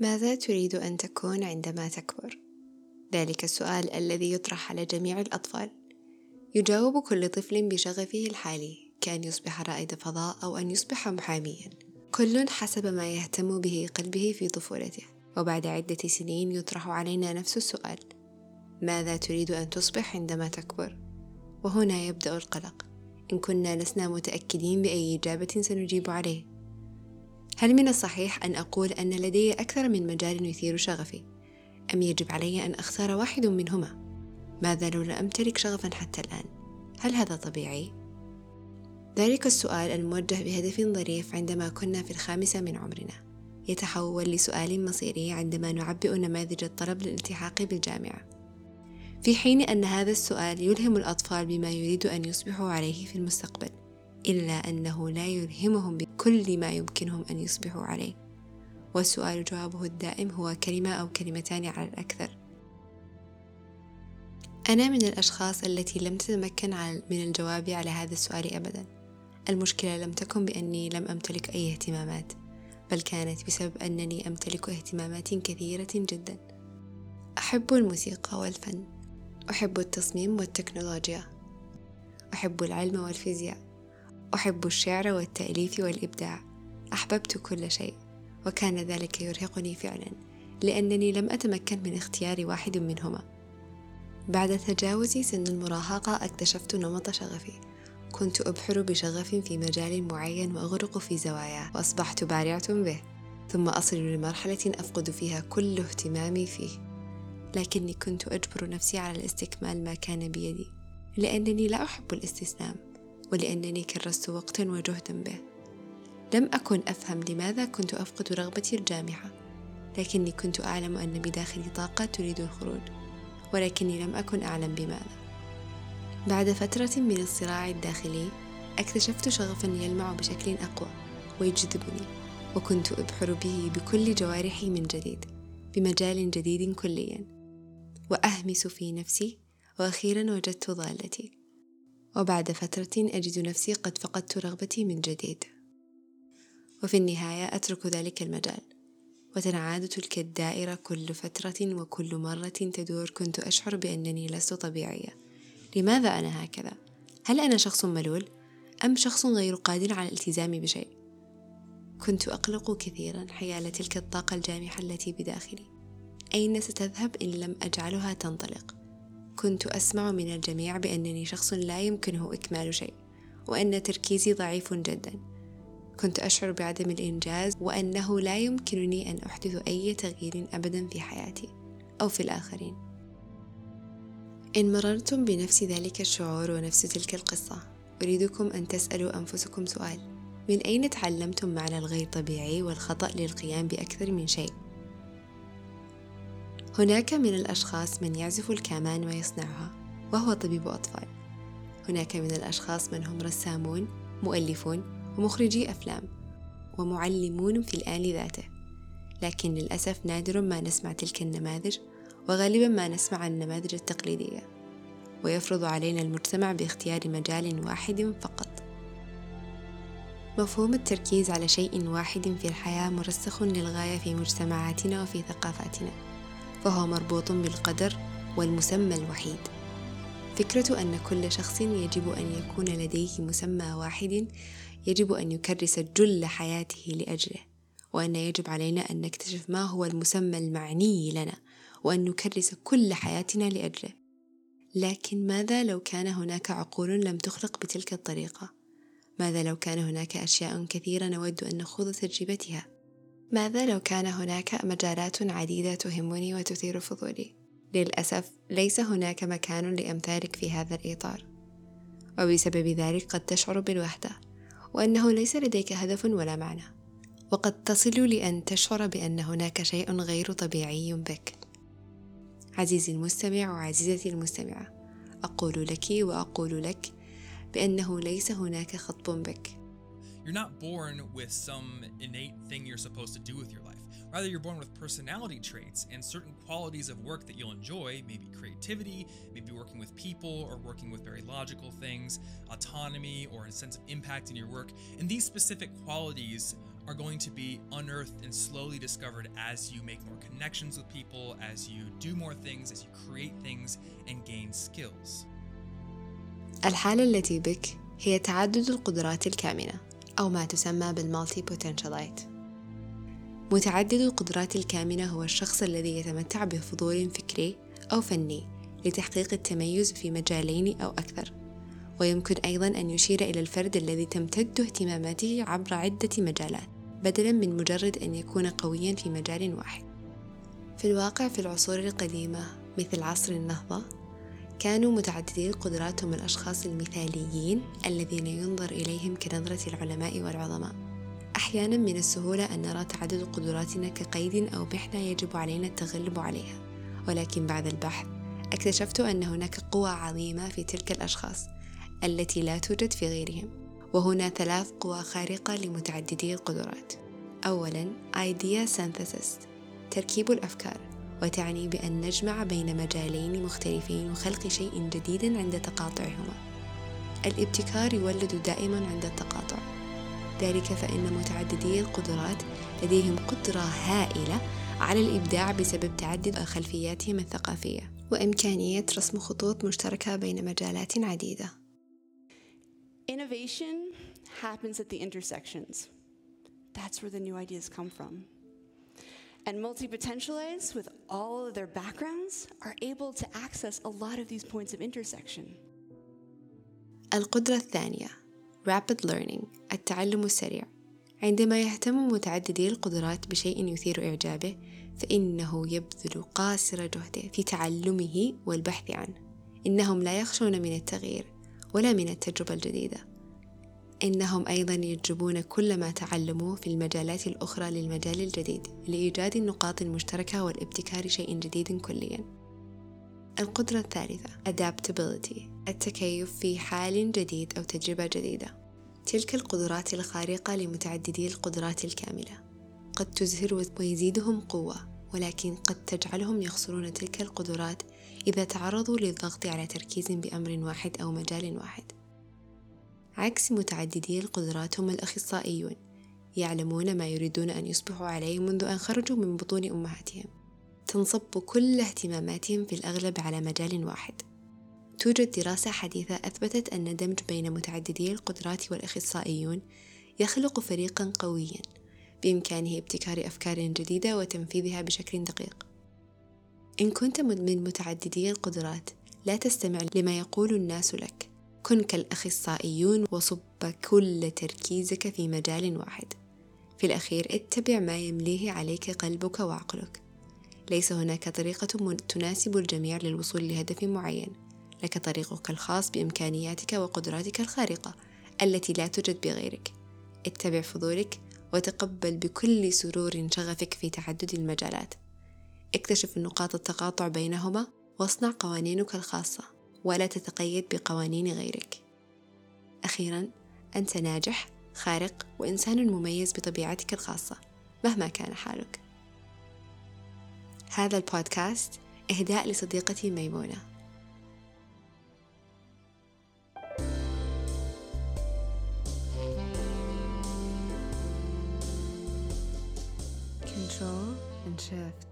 ماذا تريد أن تكون عندما تكبر؟ ذلك السؤال الذي يطرح على جميع الأطفال. يجاوب كل طفل بشغفه الحالي كأن يصبح رائد فضاء أو أن يصبح محاميا. كل حسب ما يهتم به قلبه في طفولته. وبعد عدة سنين يطرح علينا نفس السؤال. ماذا تريد أن تصبح عندما تكبر؟ وهنا يبدأ القلق. إن كنا لسنا متأكدين بأي إجابة سنجيب عليه. هل من الصحيح أن أقول أن لدي أكثر من مجال يثير شغفي؟ أم يجب علي أن أختار واحد منهما؟ ماذا لو لم أمتلك شغفا حتى الآن؟ هل هذا طبيعي؟ ذلك السؤال الموجه بهدف ظريف عندما كنا في الخامسة من عمرنا يتحول لسؤال مصيري عندما نعبئ نماذج الطلب للالتحاق بالجامعة في حين أن هذا السؤال يلهم الأطفال بما يريد أن يصبحوا عليه في المستقبل إلا أنه لا يلهمهم بكل ما يمكنهم أن يصبحوا عليه. والسؤال جوابه الدائم هو كلمة أو كلمتان على الأكثر. أنا من الأشخاص التي لم تتمكن من الجواب على هذا السؤال أبدا. المشكلة لم تكن بأني لم أمتلك أي اهتمامات بل كانت بسبب أنني أمتلك اهتمامات كثيرة جدا. أحب الموسيقى والفن. أحب التصميم والتكنولوجيا. أحب العلم والفيزياء. أحب الشعر والتأليف والإبداع. أحببت كل شيء وكان ذلك يرهقني فعلا لأنني لم أتمكن من اختيار واحد منهما. بعد تجاوز سن المراهقة اكتشفت نمط شغفي. كنت أبحر بشغف في مجال معين وأغرق في زواياه وأصبحت بارعة به ثم أصل لمرحلة أفقد فيها كل اهتمامي فيه. لكني كنت أجبر نفسي على الاستكمال ما كان بيدي لأنني لا أحب الاستسلام. ولأنني كرست وقتا وجهدا به. لم أكن أفهم لماذا كنت أفقد رغبتي الجامحة لكني كنت أعلم أن بداخلي طاقة تريد الخروج ولكني لم أكن أعلم بماذا. بعد فترة من الصراع الداخلي اكتشفت شغفا يلمع بشكل أقوى ويجذبني وكنت أبحر به بكل جوارحي من جديد بمجال جديد كليا. وأهمس في نفسي وأخيرا وجدت ضالتي. وبعد فترة أجد نفسي قد فقدت رغبتي من جديد وفي النهاية أترك ذلك المجال وتنعاد تلك الدائرة كل فترة وكل مرة تدور كنت أشعر بأنني لست طبيعية لماذا أنا هكذا؟ هل أنا شخص ملول؟ أم شخص غير قادر على الالتزام بشيء؟ كنت أقلق كثيرا حيال تلك الطاقة الجامحة التي بداخلي أين ستذهب إن لم أجعلها تنطلق؟ كنت أسمع من الجميع بأنني شخص لا يمكنه إكمال شيء وأن تركيزي ضعيف جدا. كنت أشعر بعدم الإنجاز وأنه لا يمكنني أن أحدث أي تغيير أبدا في حياتي أو في الآخرين. إن مررتم بنفس ذلك الشعور ونفس تلك القصة. أريدكم أن تسألوا أنفسكم سؤال من أين تعلمتم معنى الغير طبيعي والخطأ للقيام بأكثر من شيء؟ هناك من الأشخاص من يعزف الكمان ويصنعها وهو طبيب أطفال. هناك من الأشخاص من هم رسامون مؤلفون ومخرجي أفلام ومعلمون في الآن ذاته. لكن للأسف نادر ما نسمع تلك النماذج وغالبا ما نسمع عن النماذج التقليدية. ويفرض علينا المجتمع باختيار مجال واحد فقط. مفهوم التركيز على شيء واحد في الحياة مرسخ للغاية في مجتمعاتنا وفي ثقافاتنا. فهو مربوط بالقدر والمسمى الوحيد. فكرة أن كل شخص يجب أن يكون لديه مسمى واحد يجب أن يكرس جل حياته لأجله وأن يجب علينا أن نكتشف ما هو المسمى المعني لنا وأن نكرس كل حياتنا لأجله. لكن ماذا لو كان هناك عقول لم تخلق بتلك الطريقة؟ ماذا لو كان هناك أشياء كثيرة نود أن نخوض تجربتها؟ ماذا لو كان هناك مجالات عديدة تهمني وتثير فضولي؟ للأسف ليس هناك مكان لأمثالك في هذا الإطار. وبسبب ذلك قد تشعر بالوحدة وأنه ليس لديك هدف ولا معنى. وقد تصل لأن تشعر بأن هناك شيء غير طبيعي بك. عزيزي المستمع وعزيزتي المستمعة أقول لك وأقول لك بأنه ليس هناك خطب بك. You're not born with some innate thing you're supposed to do with your life. Rather, you're born with personality traits and certain qualities of work that you'll enjoy, maybe creativity, maybe working with people or working with very logical things, autonomy or a sense of impact in your work. And these specific qualities are going to be unearthed and slowly discovered as you make more connections with people, as you do more things, as you create things and gain skills. الحالة التي بك هي تعدد القدرات الكامنة أو ما تسمى بالمالتي بوتنشالايت متعدد القدرات الكامنة هو الشخص الذي يتمتع بفضول فكري أو فني لتحقيق التميز في مجالين أو أكثر. ويمكن أيضا أن يشير إلى الفرد الذي تمتد اهتماماته عبر عدة مجالات بدلا من مجرد أن يكون قويا في مجال واحد. في الواقع في العصور القديمة مثل عصر النهضة كانوا متعددي القدرات هم الأشخاص المثاليين الذين ينظر إليهم كنظرة العلماء والعظماء. أحيانا من السهولة أن نرى تعدد قدراتنا كقيد أو محنة يجب علينا التغلب عليها. ولكن بعد البحث اكتشفت أن هناك قوى عظيمة في تلك الأشخاص التي لا توجد في غيرهم. وهنا ثلاث قوى خارقة لمتعددي القدرات. أولا idea synthesis تركيب الأفكار. وتعني بأن نجمع بين مجالين مختلفين وخلق شيء جديد عند تقاطعهما الابتكار يولد دائما عند التقاطع ذلك فإن متعددي القدرات لديهم قدرة هائلة على الإبداع بسبب تعدد خلفياتهم الثقافية وإمكانية رسم خطوط مشتركة بين مجالات عديدة Innovation happens at the intersections. That's where the new ideas come from. And multi potentialites, with all of their backgrounds, are able to access a lot of these points of intersection. القدرة الثانية Rapid Learning التعلم السريع. عندما يهتم متعددي القدرات بشيء يثير إعجابه فإنه يبذل قاصر جهده في تعلمه والبحث عنه. إنهم لا يخشون من التغيير ولا من التجربة الجديدة. إنهم أيضا يجربون كل ما تعلموه في المجالات الأخرى للمجال الجديد لإيجاد النقاط المشتركة والابتكار شيء جديد كليا. القدرة الثالثة Adaptability التكيف في حال جديد أو تجربة جديدة. تلك القدرات الخارقة لمتعددي القدرات الكاملة. قد تزهر ويزيدهم قوة ولكن قد تجعلهم يخسرون تلك القدرات إذا تعرضوا للضغط على تركيز بأمر واحد أو مجال واحد. عكس متعددي القدرات هم الأخصائيون يعلمون ما يريدون أن يصبحوا عليه منذ أن خرجوا من بطون أمهاتهم. تنصب كل اهتماماتهم في الأغلب على مجال واحد. توجد دراسة حديثة أثبتت أن دمج بين متعددي القدرات والأخصائيون يخلق فريقا قويا بإمكانه ابتكار أفكار جديدة وتنفيذها بشكل دقيق. إن كنت من متعددي القدرات لا تستمع لما يقول الناس لك. كن كالأخصائيون وصب كل تركيزك في مجال واحد. في الأخير اتبع ما يمليه عليك قلبك وعقلك. ليس هناك طريقة تناسب الجميع للوصول لهدف معين. لك طريقك الخاص بإمكانياتك وقدراتك الخارقة التي لا توجد بغيرك. اتبع فضولك وتقبل بكل سرور شغفك في تعدد المجالات. اكتشف نقاط التقاطع بينهما واصنع قوانينك الخاصة. ولا تتقيد بقوانين غيرك. أخيرا أنت ناجح خارق وإنسان مميز بطبيعتك الخاصة مهما كان حالك. هذا البودكاست إهداء لصديقتي ميمونة. Control and shift.